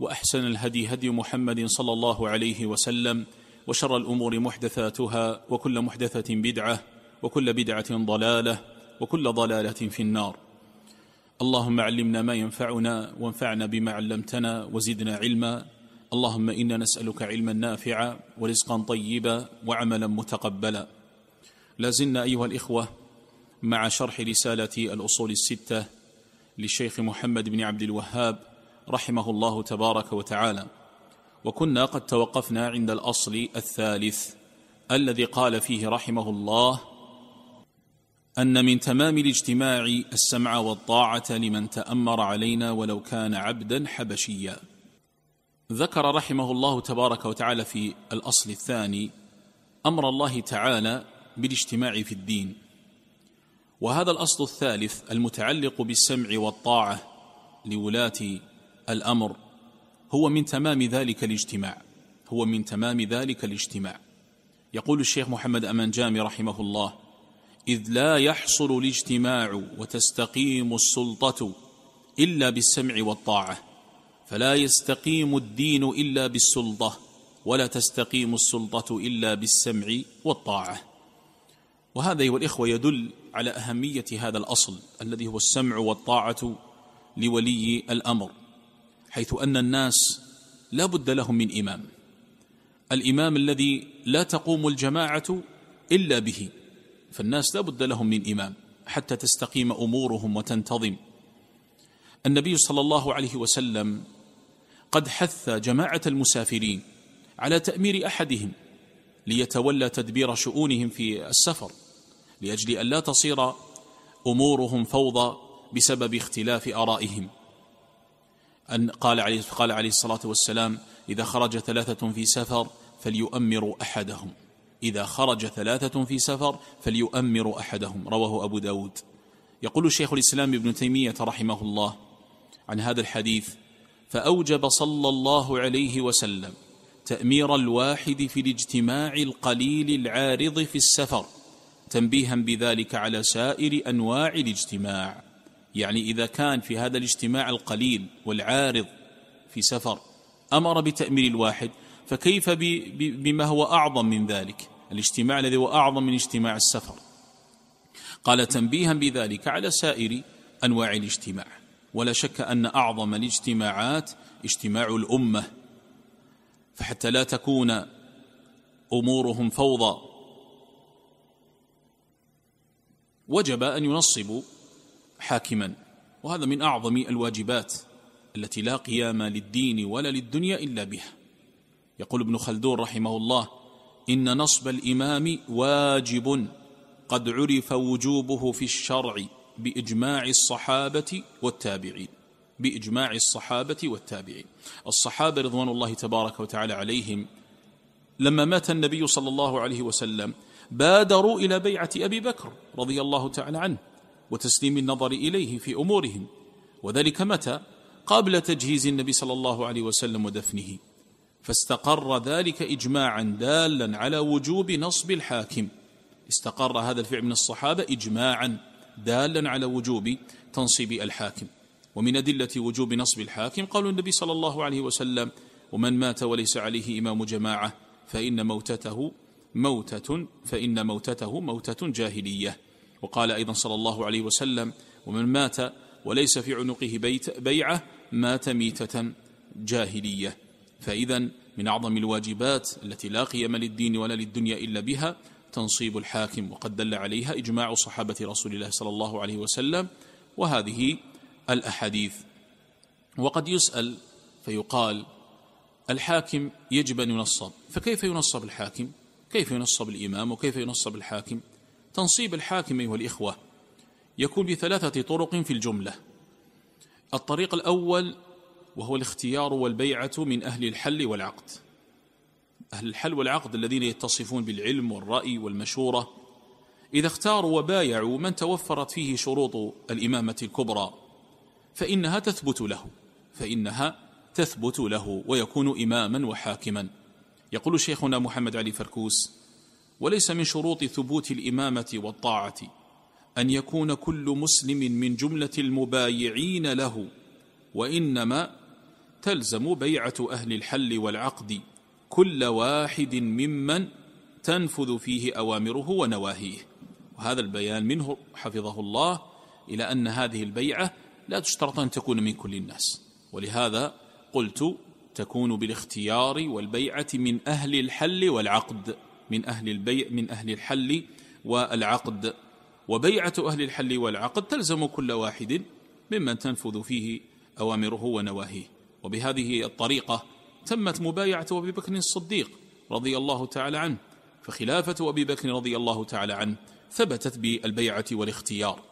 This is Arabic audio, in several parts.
وأحسن الهدي هدي محمد صلى الله عليه وسلم وشر الأمور محدثاتها وكل محدثة بدعة وكل بدعة ضلالة وكل ضلالة في النار. اللهم علمنا ما ينفعنا وانفعنا بما علمتنا وزدنا علما. اللهم إنا نسألك علما نافعا ورزقا طيبا وعملا متقبلا. لازلنا أيها الإخوة مع شرح رسالة الأصول الستة للشيخ محمد بن عبد الوهاب رحمه الله تبارك وتعالى. وكنا قد توقفنا عند الأصل الثالث الذي قال فيه رحمه الله أن من تمام الاجتماع السمع والطاعة لمن تأمر علينا ولو كان عبدا حبشيا. ذكر رحمه الله تبارك وتعالى في الأصل الثاني أمر الله تعالى بالاجتماع في الدين. وهذا الأصل الثالث المتعلق بالسمع والطاعة لولاة الأمر هو من تمام ذلك الاجتماع هو من تمام ذلك الاجتماع. يقول الشيخ محمد أمان جامي رحمه الله إذ لا يحصل الاجتماع وتستقيم السلطة إلا بالسمع والطاعة فلا يستقيم الدين إلا بالسلطة ولا تستقيم السلطة إلا بالسمع والطاعة. وهذا أيها الإخوة يدل على أهمية هذا الأصل الذي هو السمع والطاعة لولي الأمر. حيث أن الناس لا بد لهم من إمام. الإمام الذي لا تقوم الجماعة إلا به فالناس لا بد لهم من إمام حتى تستقيم أمورهم وتنتظم. النبي صلى الله عليه وسلم قد حث جماعة المسافرين على تأمير أحدهم ليتولى تدبير شؤونهم في السفر لأجل أن لا تصير أمورهم فوضى بسبب اختلاف آرائهم. أن قال عليه قال عليه الصلاة والسلام إذا خرج ثلاثة في سفر فليؤمروا أحدهم. إذا خرج ثلاثة في سفر فليؤمروا أحدهم. رواه أبو داود. يقول الشيخ الإسلام ابن تيمية رحمه الله عن هذا الحديث فأوجب صلى الله عليه وسلم تأمير الواحد في الاجتماع القليل العارض في السفر تنبيها بذلك على سائر أنواع الاجتماع. يعني إذا كان في هذا الاجتماع القليل والعارض في سفر أمر بتأمير الواحد فكيف بما هو أعظم من ذلك؟ الاجتماع الذي هو أعظم من اجتماع السفر. قال تنبيها بذلك على سائر أنواع الاجتماع. ولا شك أن أعظم الاجتماعات اجتماع الأمة. فحتى لا تكون أمورهم فوضى وجب أن ينصبوا حاكما. وهذا من أعظم الواجبات التي لا قيام للدين ولا للدنيا إلا بها. يقول ابن خلدون رحمه الله إن نصب الإمام واجب قد عرف وجوبه في الشرع بإجماع الصحابة والتابعين. بإجماع الصحابة والتابعين. الصحابة رضوان الله تبارك وتعالى عليهم لما مات النبي صلى الله عليه وسلم بادروا إلى بيعة أبي بكر رضي الله تعالى عنه. وتسليم النظر إليه في أمورهم. وذلك متى؟ قبل تجهيز النبي صلى الله عليه وسلم ودفنه. فاستقر ذلك اجماعا دالا على وجوب نصب الحاكم. استقر هذا الفعل من الصحابة اجماعا دالا على وجوب تنصيب الحاكم. ومن أدلة وجوب نصب الحاكم قالوا النبي صلى الله عليه وسلم ومن مات وليس عليه إمام جماعة فإن موتته موتة فإن موتته موتة جاهلية. وقال أيضا صلى الله عليه وسلم ومن مات وليس في عنقه بيت بيعة مات ميتة جاهلية. فإذا من أعظم الواجبات التي لا قيم للدين ولا للدنيا إلا بها تنصيب الحاكم وقد دل عليها إجماع صحابة رسول الله صلى الله عليه وسلم وهذه الأحاديث. وقد يسأل فيقال الحاكم يجب أن ينصب فكيف ينصب الحاكم؟ كيف ينصب الإمام؟ وكيف ينصب الحاكم؟ تنصيب الحاكم أيها الإخوة يكون بثلاثة طرق في الجملة. الطريق الأول وهو الاختيار والبيعة من أهل الحل والعقد. أهل الحل والعقد الذين يتصفون بالعلم والرأي والمشورة. إذا اختاروا وبايعوا من توفرت فيه شروط الإمامة الكبرى فإنها تثبت له فإنها تثبت له ويكون إماما وحاكما. يقول شيخنا محمد علي فركوس وليس من شروط ثبوت الإمامة والطاعة أن يكون كل مسلم من جملة المبايعين له وإنما تلزم بيعة أهل الحل والعقد كل واحد ممن تنفذ فيه أوامره ونواهيه. وهذا البيان منه حفظه الله إلى أن هذه البيعة لا تشترط أن تكون من كل الناس. ولهذا قلت تكون بالاختيار والبيعة من أهل الحل والعقد. من أهل البيع من أهل الحل والعقد. وبيعة أهل الحل والعقد تلزم كل واحد ممن تنفذ فيه أوامره ونواهيه. وبهذه الطريقة تمت مبايعة أبي بكر الصديق رضي الله تعالى عنه فخلافة أبي بكر رضي الله تعالى عنه ثبتت بالبيعة والاختيار.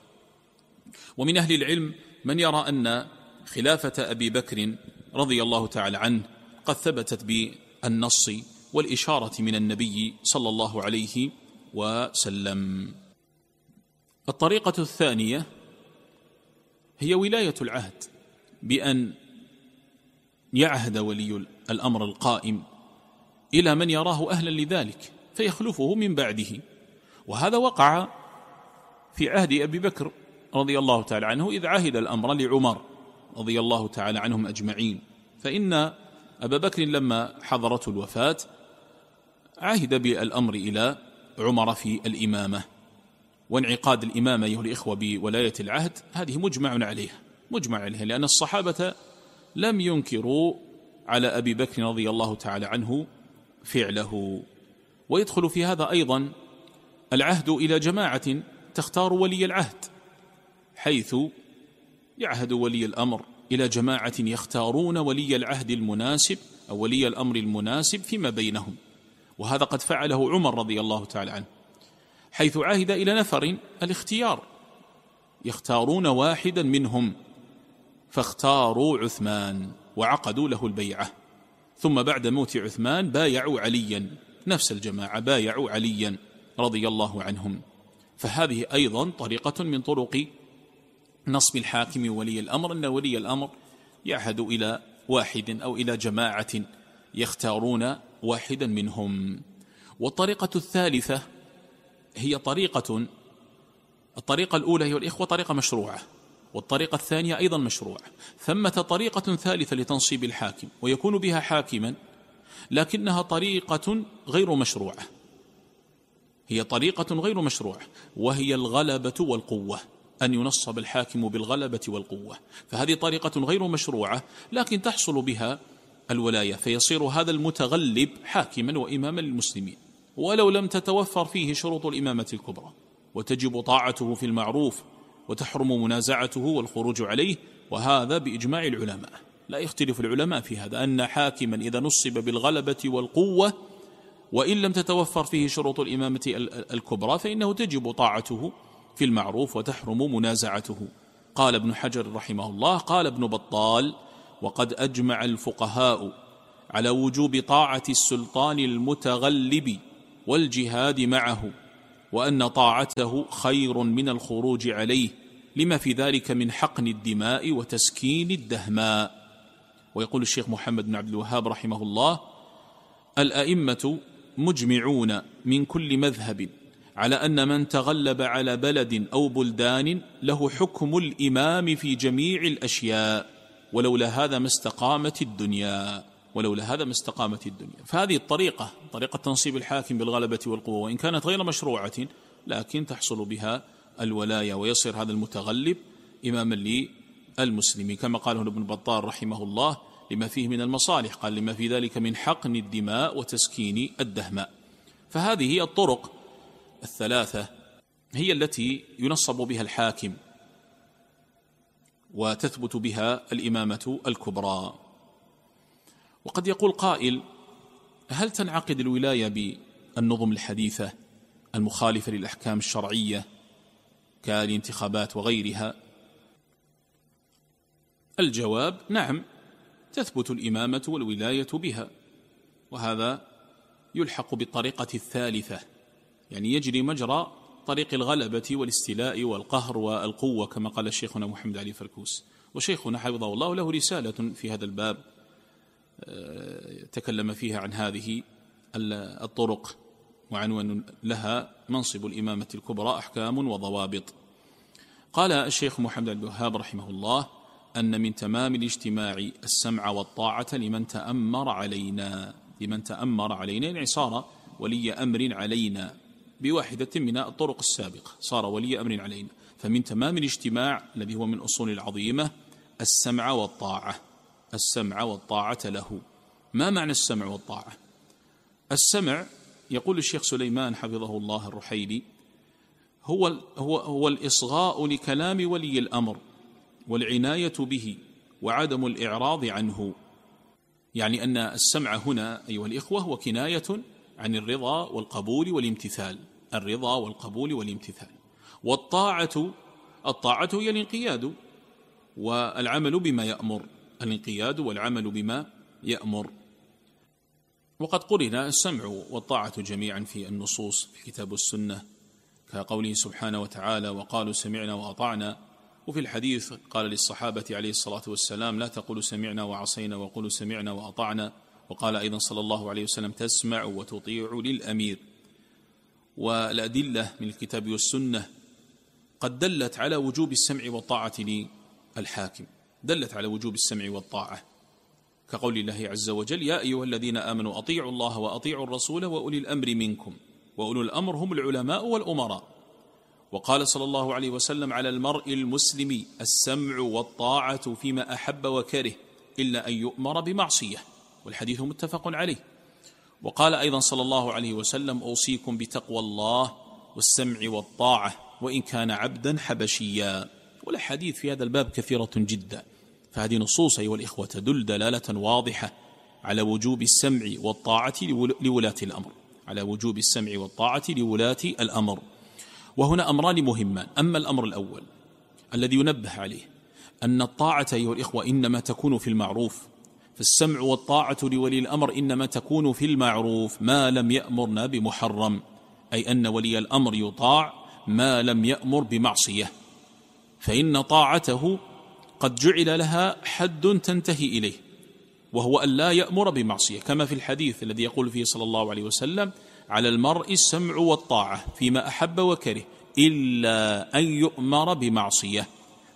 ومن أهل العلم من يرى أن خلافة أبي بكر رضي الله تعالى عنه قد ثبتت بالنص والإشارة من النبي صلى الله عليه وسلم. الطريقة الثانية هي ولاية العهد بأن يعهد ولي الأمر القائم إلى من يراه أهلا لذلك فيخلفه من بعده. وهذا وقع في عهد أبي بكر رضي الله تعالى عنه إذ عهد الأمر لعمر رضي الله تعالى عنهم أجمعين. فإن أبا بكر لما حضرته الوفاة عهد بالأمر إلى عمر في الإمامة وانعقاد الإمامة أيها الإخوة بولاية العهد هذه مجمع عليها مجمع عليها لأن الصحابة لم ينكروا على أبي بكر رضي الله تعالى عنه فعله. ويدخل في هذا أيضا العهد إلى جماعة تختار ولي العهد حيث يعهد ولي الأمر إلى جماعة يختارون ولي العهد المناسب أو ولي الأمر المناسب فيما بينهم. وهذا قد فعله عمر رضي الله تعالى عنه حيث عهد إلى نفر الاختيار يختارون واحدا منهم فاختاروا عثمان وعقدوا له البيعة. ثم بعد موت عثمان بايعوا عليا نفس الجماعة بايعوا عليا رضي الله عنهم. فهذه أيضا طريقة من طرق نصب الحاكم ولي الأمر أن ولي الأمر يعهد إلى واحد أو إلى جماعة يختارون واحدا منهم. والطريقة الثالثة هي طريقة الطريقة الأولى هي الإخوة طريقة مشروعة والطريقة الثانية أيضا مشروعة. ثمة طريقة ثالثة لتنصيب الحاكم ويكون بها حاكما لكنها طريقة غير مشروعة. هي طريقة غير مشروعة وهي الغلبة والقوة أن ينصب الحاكم بالغلبة والقوة. فهذه طريقة غير مشروعة لكن تحصل بها الولاية فيصير هذا المتغلب حاكما وإماما للمسلمين. ولو لم تتوفر فيه شروط الإمامة الكبرى وتجب طاعته في المعروف وتحرم منازعته والخروج عليه وهذا بإجماع العلماء. لا يختلف العلماء في هذا أن حاكما إذا نصب بالغلبة والقوة وإن لم تتوفر فيه شروط الإمامة الكبرى فإنه تجب طاعته في المعروف وتحرم منازعته. قال ابن حجر رحمه الله قال ابن بطال وقد أجمع الفقهاء على وجوب طاعة السلطان المتغلب والجهاد معه وأن طاعته خير من الخروج عليه لما في ذلك من حقن الدماء وتسكين الدهماء. ويقول الشيخ محمد بن عبد الوهاب رحمه الله الأئمة مجمعون من كل مذهب على أن من تغلب على بلد أو بلدان له حكم الإمام في جميع الأشياء. ولولا هذا ما استقامت الدنيا ولولا هذا ما استقامت الدنيا. فهذه الطريقة طريقة تنصيب الحاكم بالغلبة والقوة وإن كانت غير مشروعة لكن تحصل بها الولاية ويصير هذا المتغلب إماما للمسلمين. كما قاله ابن بطال رحمه الله لما فيه من المصالح. قال لما في ذلك من حقن الدماء وتسكين الدهماء. فهذه الطرق الثلاثة هي التي ينصب بها الحاكم. وتثبت بها الإمامة الكبرى. وقد يقول قائل هل تنعقد الولاية بالنظم الحديثة المخالفة للأحكام الشرعية كالانتخابات وغيرها؟ الجواب نعم تثبت الإمامة والولاية بها وهذا يلحق بالطريقة الثالثة يعني يجري مجرى طريق الغلبة والاستيلاء والقهر والقوة كما قال شيخنا محمد علي فركوس. وشيخنا حفظه الله له رسالة في هذا الباب آه، تكلم فيها عن هذه الطرق وعنوان لها منصب الإمامة الكبرى أحكام وضوابط. قال الشيخ محمد بن الوهاب رحمه الله أن من تمام الاجتماع السمع والطاعة لمن تأمر علينا لمن تأمر علينا يعني صار ولي أمر علينا. بواحدة من الطرق السابقة. صار ولي أمر علينا. فمن تمام الاجتماع الذي هو من أصول العظيمة السمع والطاعة. السمع والطاعة له. ما معنى السمع والطاعة؟ السمع يقول الشيخ سليمان حفظه الله الرحيلي هو هو هو الإصغاء لكلام ولي الأمر والعناية به وعدم الإعراض عنه. يعني أن السمع هنا أيها الإخوة هو كناية عن الرضا والقبول والامتثال. الرضا والقبول والامتثال. والطاعة الطاعة هي الانقياد والعمل بما يأمر. الانقياد والعمل بما يأمر. وقد قرن السمع والطاعة جميعا في النصوص في الكتاب والسنة كقوله سبحانه وتعالى وقالوا سمعنا وأطعنا. وفي الحديث قال للصحابة عليه الصلاة والسلام لا تقولوا سمعنا وعصينا وقولوا سمعنا وأطعنا. وقال أيضا صلى الله عليه وسلم تسمع وتطيع للأمير. والأدلة من الكتاب والسنة قد دلت على وجوب السمع والطاعة للحاكم. دلت على وجوب السمع والطاعة. كقول الله عز وجل يا أيها الذين آمنوا أطيعوا الله وأطيعوا الرسول وأولي الأمر منكم وأولو الأمر هم العلماء والأمراء. وقال صلى الله عليه وسلم على المرء المسلم السمع والطاعة فيما أحب وكره إلا أن يؤمر بمعصية. والحديث متفق عليه. وقال أيضا صلى الله عليه وسلم أوصيكم بتقوى الله والسمع والطاعة وإن كان عبدا حبشيا. والأحاديث في هذا الباب كثيرة جدا فهذه نصوص أيها الإخوة تدل دلالة واضحة على وجوب السمع والطاعة لولاة الأمر على وجوب السمع والطاعة لولاة الأمر. وهنا أمران مهمان. أما الأمر الأول الذي ينبه عليه أن الطاعة أيها الإخوة إنما تكون في المعروف فالسمع والطاعة لولي الأمر إنما تكون في المعروف ما لم يأمرنا بمحرم أي أن ولي الأمر يطاع ما لم يأمر بمعصية فإن طاعته قد جعل لها حد تنتهي إليه وهو أن لا يأمر بمعصية كما في الحديث الذي يقول فيه صلى الله عليه وسلم على المرء السمع والطاعة فيما أحب وكره إلا أن يؤمر بمعصية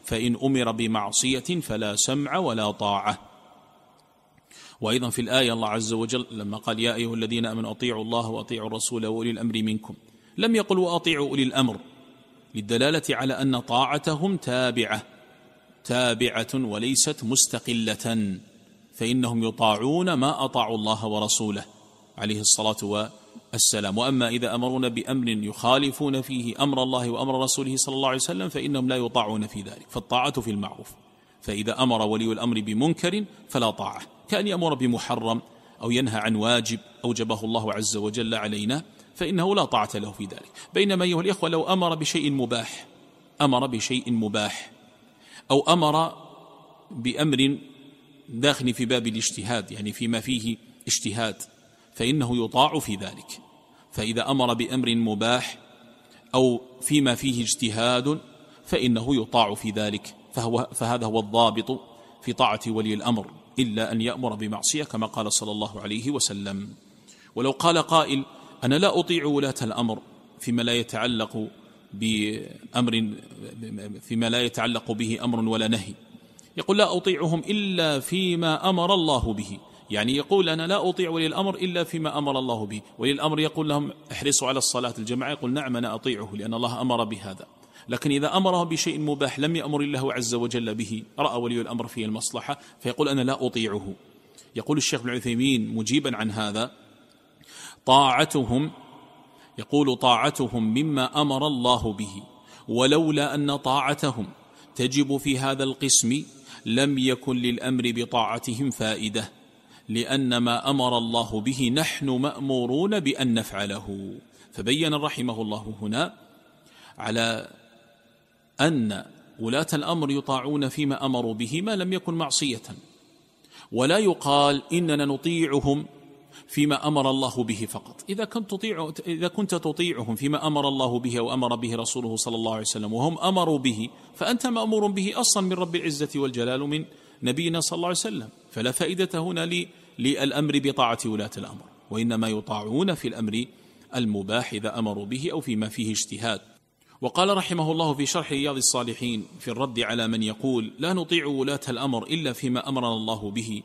فإن أمر بمعصية فلا سمع ولا طاعة. وأيضا في الآية الله عز وجل لما قال يا أيها الذين آمنوا أطيعوا الله وأطيعوا الرسول وأولي الأمر منكم. لم يقل وأطيعوا أولي الأمر. للدلالة على أن طاعتهم تابعة. تابعة وليست مستقلة. فإنهم يطاعون ما أطاعوا الله ورسوله. عليه الصلاة والسلام. وأما إذا أمرون بأمر يخالفون فيه أمر الله وأمر رسوله صلى الله عليه وسلم فإنهم لا يطاعون في ذلك. فالطاعة في المعروف. فإذا أمر ولي الأمر بمنكر فلا طاعة. كأن يأمر بمحرم أو ينهى عن واجب أوجبه الله عز وجل علينا فإنه لا طاعة له في ذلك. بينما أيها الإخوة لو أمر بشيء مباح أمر بشيء مباح أو أمر بأمر داخل في باب الاجتهاد يعني فيما فيه اجتهاد فإنه يطاع في ذلك. فإذا أمر بأمر مباح أو فيما فيه اجتهاد فإنه يطاع في ذلك فهو فهذا هو الضابط في طاعة ولي الأمر. إلا أن يأمر بمعصية كما قال صلى الله عليه وسلم. ولو قال قائل أنا لا أطيع ولاة الأمر فيما لا يتعلق بأمر فيما لا يتعلق به أمر ولا نهي. يقول لا أطيعهم إلا فيما أمر الله به. يعني يقول أنا لا أطيع ولي الأمر إلا فيما أمر الله به. ولي الأمر يقول لهم احرصوا على الصلاة الجماعة. يقول نعم أنا أطيعه لأن الله أمر بهذا. لكن إذا أمره بشيء مباح لم يأمر الله عز وجل به. رأى ولي الأمر فيه المصلحة فيقول أنا لا أطيعه. يقول الشيخ ابن عثيمين مجيبا عن هذا طاعتهم يقول طاعتهم مما أمر الله به. ولولا أن طاعتهم تجب في هذا القسم لم يكن للأمر بطاعتهم فائدة لأن ما أمر الله به نحن مأمورون بأن نفعله. فبين رحمه الله هنا على أن ولاة الأمر يطاعون فيما أمروا به ما لم يكن معصية. ولا يقال إننا نطيعهم فيما أمر الله به فقط. إذا كنت تطيع إذا كنت تطيعهم فيما أمر الله به أو أمر به رسوله صلى الله عليه وسلم وهم أمروا به فأنت مأمور به أصلا من رب العزة والجلال من نبينا صلى الله عليه وسلم. فلا فائدة هنا للأمر بطاعة ولاة الأمر. وإنما يطاعون في الأمر المباح إذا أمروا به أو فيما فيه اجتهاد. وقال رحمه الله في شرح رياض الصالحين في الرد على من يقول لا نطيع ولاة الأمر إلا فيما أمرنا الله به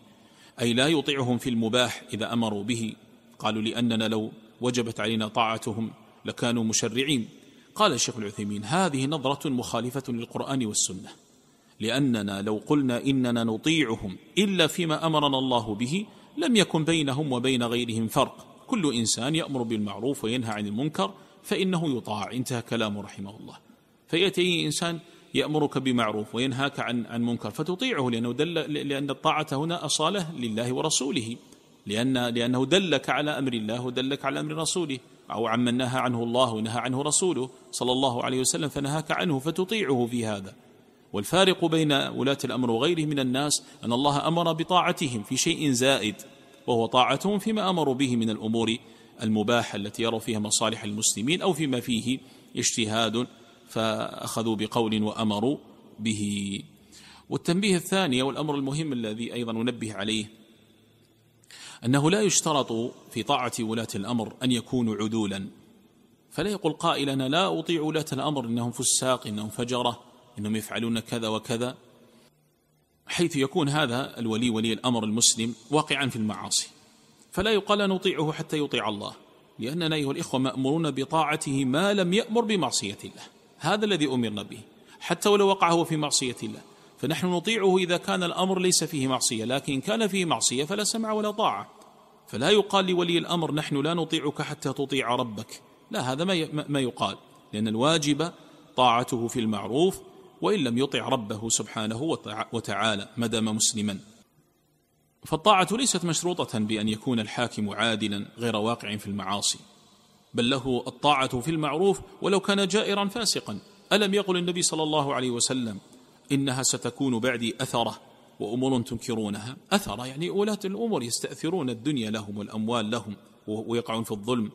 أي لا يطيعهم في المباح إذا أمروا به. قالوا لأننا لو وجبت علينا طاعتهم لكانوا مشرعين. قال الشيخ العثيمين هذه نظرة مخالفة للقرآن والسنة لأننا لو قلنا إننا نطيعهم إلا فيما أمرنا الله به لم يكن بينهم وبين غيرهم فرق. كل إنسان يأمر بالمعروف وينهى عن المنكر فإنه يطاع. انتهى كلامه رحمه الله. فيأتي إنسان يأمرك بمعروف وينهاك عن عن منكر فتطيعه لأنه دل لأن الطاعة هنا أصالة لله ورسوله. لأن لأنه دلك على أمر الله ودلك على أمر رسوله. أو عمن نهى عنه الله ونهى عنه رسوله صلى الله عليه وسلم فنهاك عنه فتطيعه في هذا. والفارق بين ولاة الأمر وغيره من الناس أن الله أمر بطاعتهم في شيء زائد وهو طاعتهم فيما أمروا به من الأمور المباحة التي يروا فيها مصالح المسلمين أو فيما فيه اجتهاد فأخذوا بقول وأمروا به. والتنبيه الثاني والأمر المهم الذي أيضا ننبه عليه أنه لا يشترط في طاعة ولاة الأمر أن يكونوا عدولا. فلا يقول قائل أنا لا أطيع ولاة الأمر إنهم فساق إنهم فجرة إنهم يفعلون كذا وكذا حيث يكون هذا الولي ولي الأمر المسلم واقعا في المعاصي. فلا يقال نطيعه حتى يطيع الله لأننا أيها الإخوة مأمورون بطاعته ما لم يأمر بمعصية الله هذا الذي أمرنا به حتى ولو وقع هو في معصية الله فنحن نطيعه إذا كان الأمر ليس فيه معصية لكن كان فيه معصية فلا سمع ولا طاعة فلا يقال لولي الأمر نحن لا نطيعك حتى تطيع ربك لا هذا ما يقال لأن الواجب طاعته في المعروف وإن لم يطع ربه سبحانه وتعالى ما دام مسلما. فالطاعة ليست مشروطة بأن يكون الحاكم عادلا غير واقع في المعاصي بل له الطاعة في المعروف ولو كان جائرا فاسقا. ألم يقل النبي صلى الله عليه وسلم إنها ستكون بعدي أثرة وأمور تنكرونها؟ أثرة يعني ولاة الأمور يستأثرون الدنيا لهم والأموال لهم ويقعون في الظلم.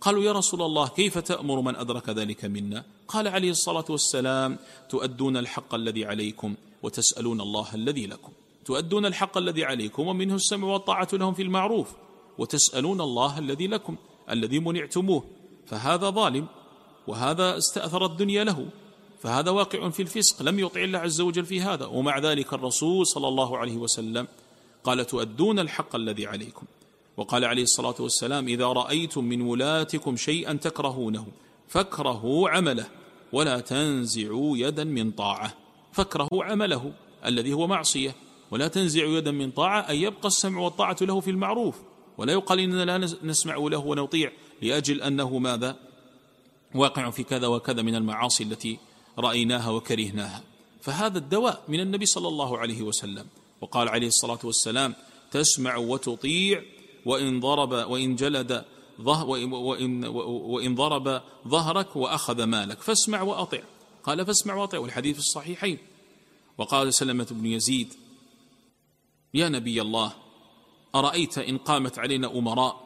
قالوا يا رسول الله كيف تأمر من أدرك ذلك منا؟ قال عليه الصلاة والسلام تؤدون الحق الذي عليكم وتسألون الله الذي لكم. تؤدون الحق الذي عليكم ومنه السمع والطاعة لهم في المعروف وتسألون الله الذي لكم الذي منعتموه فهذا ظالم وهذا استأثر الدنيا له فهذا واقع في الفسق لم يطع الله عز وجل في هذا ومع ذلك الرسول صلى الله عليه وسلم قال تؤدون الحق الذي عليكم. وقال عليه الصلاة والسلام إذا رأيتم من ولاتكم شيئا تكرهونه فاكرهوا عمله ولا تنزعوا يدا من طاعة فاكرهوا عمله الذي هو معصية. ولا تنزع يدا من طاعة أن يبقى السمع والطاعة له في المعروف. ولا يقال إننا لا نسمع له ونطيع لأجل أنه ماذا؟ واقع في كذا وكذا من المعاصي التي رأيناها وكرهناها. فهذا الدواء من النبي صلى الله عليه وسلم. وقال عليه الصلاة والسلام تسمع وتطيع وإن ضرب وإن جلد وإن, وإن ضرب ظهرك وأخذ مالك. فاسمع وأطع. قال فاسمع وأطع والحديث الصحيحين. وقال سلمة بن يزيد يا نبي الله أرأيت إن قامت علينا أمراء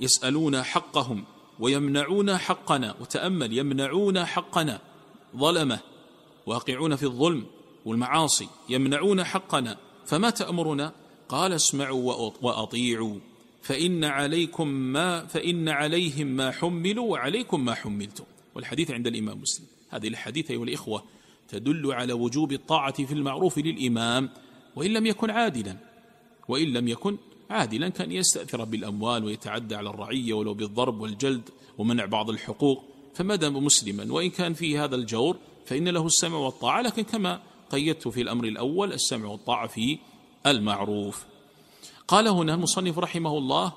يسألون حقهم ويمنعون حقنا وتأمل يمنعون حقنا ظلمة واقعون في الظلم والمعاصي يمنعون حقنا فما تأمرنا؟ قال اسمعوا وأطيعوا فإن عليكم ما فإن عليهم ما حملوا وعليكم ما حملتم. والحديث عند الإمام مسلم. هذه الحديث أيها الإخوة تدل على وجوب الطاعة في المعروف للإمام وإن لم يكن عادلا. وإن لم يكن عادلا كان يستأثر بالأموال ويتعدى على الرعية ولو بالضرب والجلد ومنع بعض الحقوق فما دام مسلما وإن كان فيه هذا الجور فإن له السمع والطاعة. لكن كما قيدت في الأمر الأول السمع والطاعة في المعروف. قال هنا المصنف رحمه الله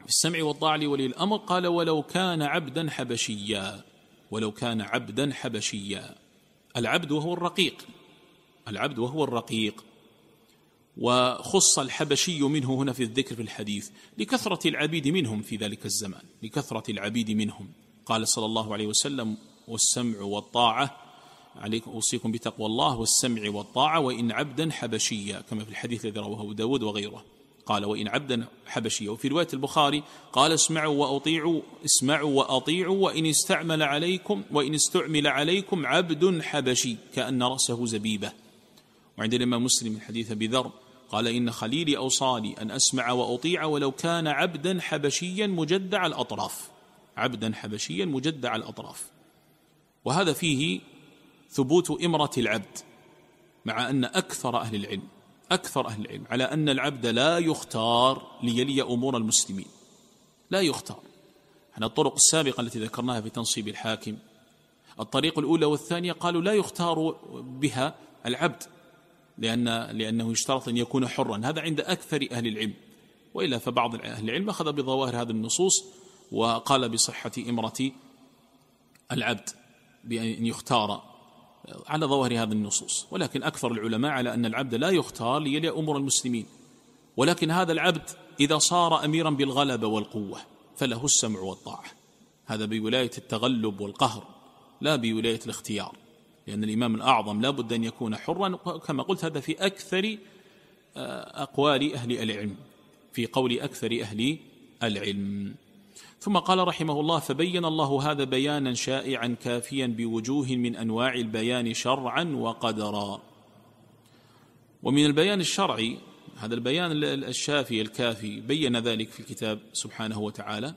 في السمع والطاعة لولي الأمر قال ولو كان عبدا حبشيا ولو كان عبدا حبشيا. العبد وهو الرقيق. العبد وهو الرقيق. وخص الحبشي منه هنا في الذكر في الحديث لكثرة العبيد منهم في ذلك الزمان لكثرة العبيد منهم. قال صلى الله عليه وسلم والسمع والطاعة عليكم أوصيكم بتقوى الله والسمع والطاعة وإن عبدا حبشيا كما في الحديث الذي رواه داود وغيره. قال وإن عبدا حبشيا. وفي رواية البخاري قال اسمعوا وأطيعوا اسمعوا وأطيعوا وإن استعمل عليكم وإن استعمل عليكم عبد حبشي كأن رأسه زبيبة. وعند الإمام مسلم من حديث أبي ذر قال إن خليلي أوصاني أن أسمع وأطيع ولو كان عبدا حبشيا مجدع الأطراف. عبدا حبشيا مجدع الأطراف. وهذا فيه ثبوت إمرة العبد مع أن أكثر أهل العلم أكثر أهل العلم على أن العبد لا يختار ليلي أمور المسلمين. لا يختار. عن الطرق السابقة التي ذكرناها في تنصيب الحاكم الطريق الأولى والثانية قالوا لا يختار بها العبد. لأن لأنه يشترط أن يكون حرا. هذا عند أكثر أهل العلم. وإلا فبعض أهل العلم أخذ بظواهر هذه النصوص وقال بصحة إمرة العبد بأن يختار على ظواهر هذه النصوص. ولكن أكثر العلماء على أن العبد لا يختار ليلي أمور المسلمين. ولكن هذا العبد إذا صار أميرا بالغلبة والقوة فله السمع والطاعة. هذا بولاية التغلب والقهر لا بولاية الاختيار. لأن الإمام الأعظم لا بد أن يكون حرا كما قلت هذا في أكثر آه، أقوال أهل العلم في قول أكثر أهل العلم. ثم قال رحمه الله فبين الله هذا بيانا شائعا كافيا بوجوه من أنواع البيان شرعا وقدرا. ومن البيان الشرعي هذا البيان الشافي الكافي بين ذلك في الكتاب سبحانه وتعالى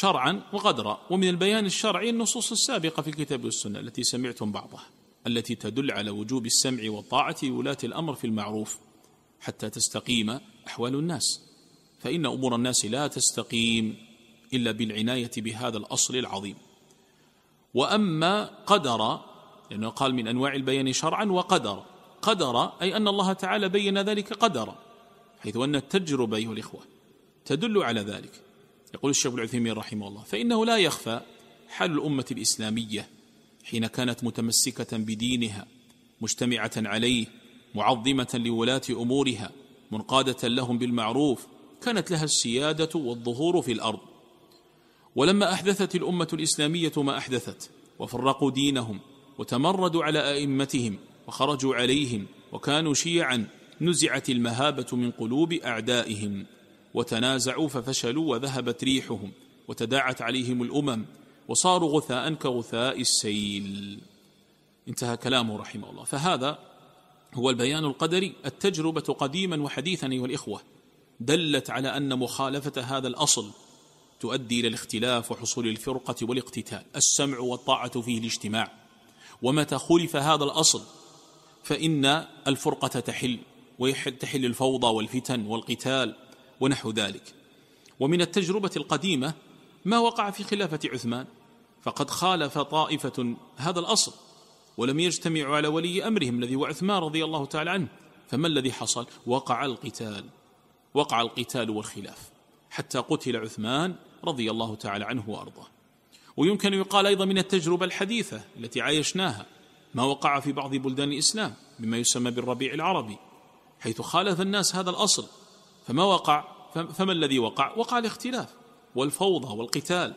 شرعا وقدرا. ومن البيان الشرعي النصوص السابقة في الكتاب والسنة التي سمعتم بعضها التي تدل على وجوب السمع والطاعة لولاة الأمر في المعروف حتى تستقيم أحوال الناس. فإن أمور الناس لا تستقيم إلا بالعناية بهذا الأصل العظيم. وأما قدر لأنه قال من أنواع البيان شرعا وقدر. قدر أي أن الله تعالى بين ذلك قدرا حيث أن التجربة أيها الإخوة تدل على ذلك. يقول الشيخ العثيمين رحمه الله فإنه لا يخفى حال الأمة الإسلامية حين كانت متمسكة بدينها مجتمعة عليه معظمة لولاة أمورها منقادة لهم بالمعروف كانت لها السيادة والظهور في الأرض. ولما أحدثت الأمة الإسلامية ما أحدثت وفرقوا دينهم وتمردوا على أئمتهم وخرجوا عليهم وكانوا شيعا نزعت المهابة من قلوب أعدائهم. وتنازعوا ففشلوا وذهبت ريحهم وتداعت عليهم الأمم وصاروا غثاء كغثاء السيل. انتهى كلامه رحمه الله. فهذا هو البيان القدري. التجربة قديما وحديثا أيها الإخوة دلت على أن مخالفة هذا الأصل تؤدي إلى الاختلاف وحصول الفرقة والاقتتال. السمع والطاعة فيه الاجتماع. ومتى خلف هذا الأصل؟ فإن الفرقة تحل وتحل الفوضى والفتن والقتال. ونحو ذلك. ومن التجربة القديمة ما وقع في خلافة عثمان فقد خالف طائفة هذا الأصل ولم يجتمعوا على ولي أمرهم الذي هو عثمان رضي الله تعالى عنه. فما الذي حصل؟ وقع القتال وقع القتال والخلاف حتى قتل عثمان رضي الله تعالى عنه وأرضاه. ويمكن يقال أيضا من التجربة الحديثة التي عايشناها ما وقع في بعض بلدان الإسلام بما يسمى بالربيع العربي حيث خالف الناس هذا الأصل. فما وقع؟ فما الذي وقع؟ وقع الاختلاف والفوضى والقتال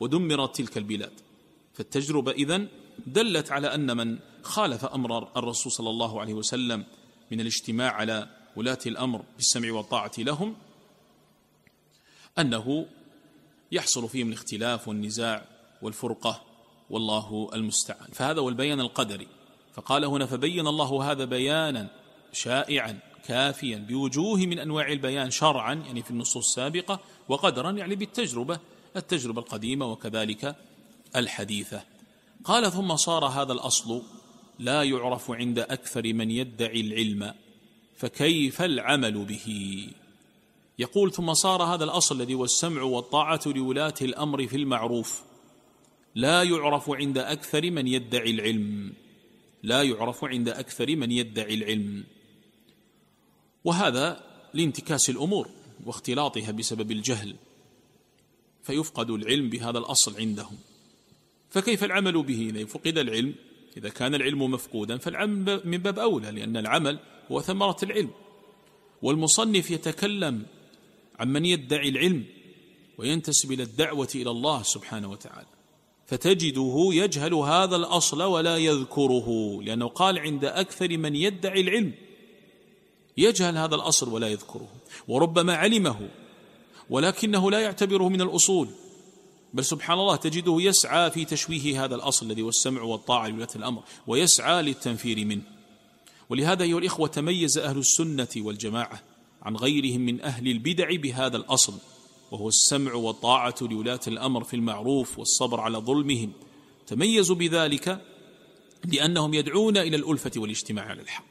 ودمرت تلك البلاد. فالتجربة إذن دلت على أن من خالف أمر الرسول صلى الله عليه وسلم من الاجتماع على ولاة الأمر بالسمع والطاعة لهم أنه يحصل فيهم الاختلاف والنزاع والفرقة والله المستعان. فهذا هو البيان القدري. فقال هنا فبين الله هذا بيانا شائعا كافيا بوجوه من أنواع البيان شرعا يعني في النصوص السابقة وقدرا يعني بالتجربة التجربة القديمة وكذلك الحديثة. قال ثم صار هذا الأصل لا يعرف عند أكثر من يدعي العلم فكيف العمل به؟ يقول ثم صار هذا الأصل الذي هو السمع والطاعة لولاة الأمر في المعروف لا يعرف عند أكثر من يدعي العلم لا يعرف عند أكثر من يدعي العلم. وهذا لانتكاس الأمور واختلاطها بسبب الجهل فيفقد العلم بهذا الأصل عندهم. فكيف العمل به؟ اذا فقد العلم إذا كان العلم مفقودا فالعمل من باب أولى لأن العمل هو ثمرة العلم. والمصنف يتكلم عن من يدعي العلم وينتسب إلى الدعوة إلى الله سبحانه وتعالى. فتجده يجهل هذا الأصل ولا يذكره لأنه قال عند أكثر من يدعي العلم يجهل هذا الأصل ولا يذكره. وربما علمه ولكنه لا يعتبره من الأصول. بل سبحان الله تجده يسعى في تشويه هذا الأصل الذي هو السمع والطاعة لولاة الأمر ويسعى للتنفير منه. ولهذا أيها الإخوة تميز أهل السنة والجماعة عن غيرهم من أهل البدع بهذا الأصل وهو السمع والطاعة لولاة الأمر في المعروف والصبر على ظلمهم. تميزوا بذلك لأنهم يدعون إلى الألفة والاجتماع على الحق.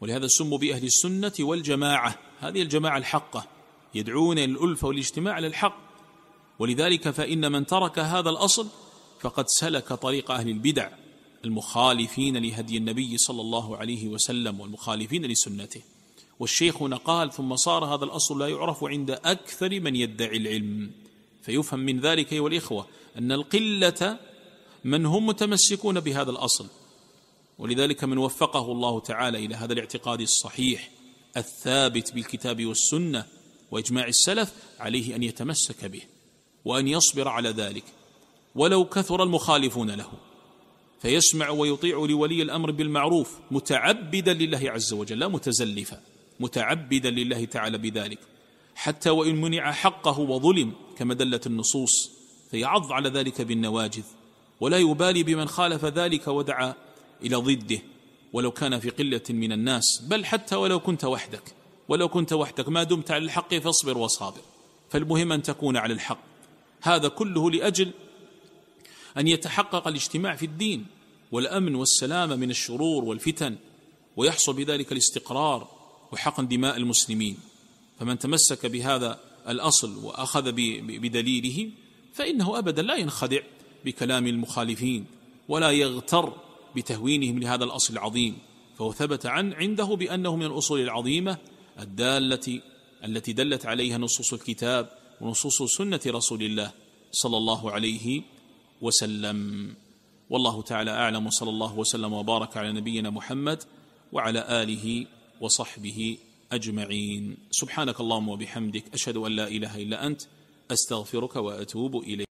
ولهذا سموا بأهل السنة والجماعة. هذه الجماعة الحقة يدعون الالفه والاجتماع على الحق. ولذلك فإن من ترك هذا الأصل فقد سلك طريق أهل البدع المخالفين لهدي النبي صلى الله عليه وسلم والمخالفين لسنته. والشيخ قال ثم صار هذا الأصل لا يعرف عند أكثر من يدعي العلم فيفهم من ذلك أيها الإخوة أن القلة من هم متمسكون بهذا الأصل. ولذلك من وفقه الله تعالى إلى هذا الاعتقاد الصحيح الثابت بالكتاب والسنة وإجماع السلف عليه أن يتمسك به وأن يصبر على ذلك ولو كثر المخالفون له فيسمع ويطيع لولي الأمر بالمعروف متعبدا لله عز وجل لا متزلفا متعبدا لله تعالى بذلك حتى وإن منع حقه وظلم كما دلت النصوص فيعض على ذلك بالنواجذ ولا يبالي بمن خالف ذلك ودعا إلى ضده ولو كان في قلة من الناس بل حتى ولو كنت وحدك ولو كنت وحدك ما دمت على الحق فاصبر وصابر. فالمهم أن تكون على الحق. هذا كله لأجل أن يتحقق الاجتماع في الدين والأمن والسلامة من الشرور والفتن ويحصل بذلك الاستقرار وحقن دماء المسلمين. فمن تمسك بهذا الأصل وأخذ بدليله فإنه أبدا لا ينخدع بكلام المخالفين ولا يغتر بتهوينهم لهذا الأصل العظيم فهو ثبت عن عنده بأنه من الأصول العظيمة الدالة التي دلت عليها نصوص الكتاب ونصوص سنة رسول الله صلى الله عليه وسلم. والله تعالى أعلم وصلى الله وسلم وبارك على نبينا محمد وعلى آله وصحبه أجمعين. سبحانك اللهم وبحمدك أشهد أن لا إله إلا أنت أستغفرك وأتوب إليك.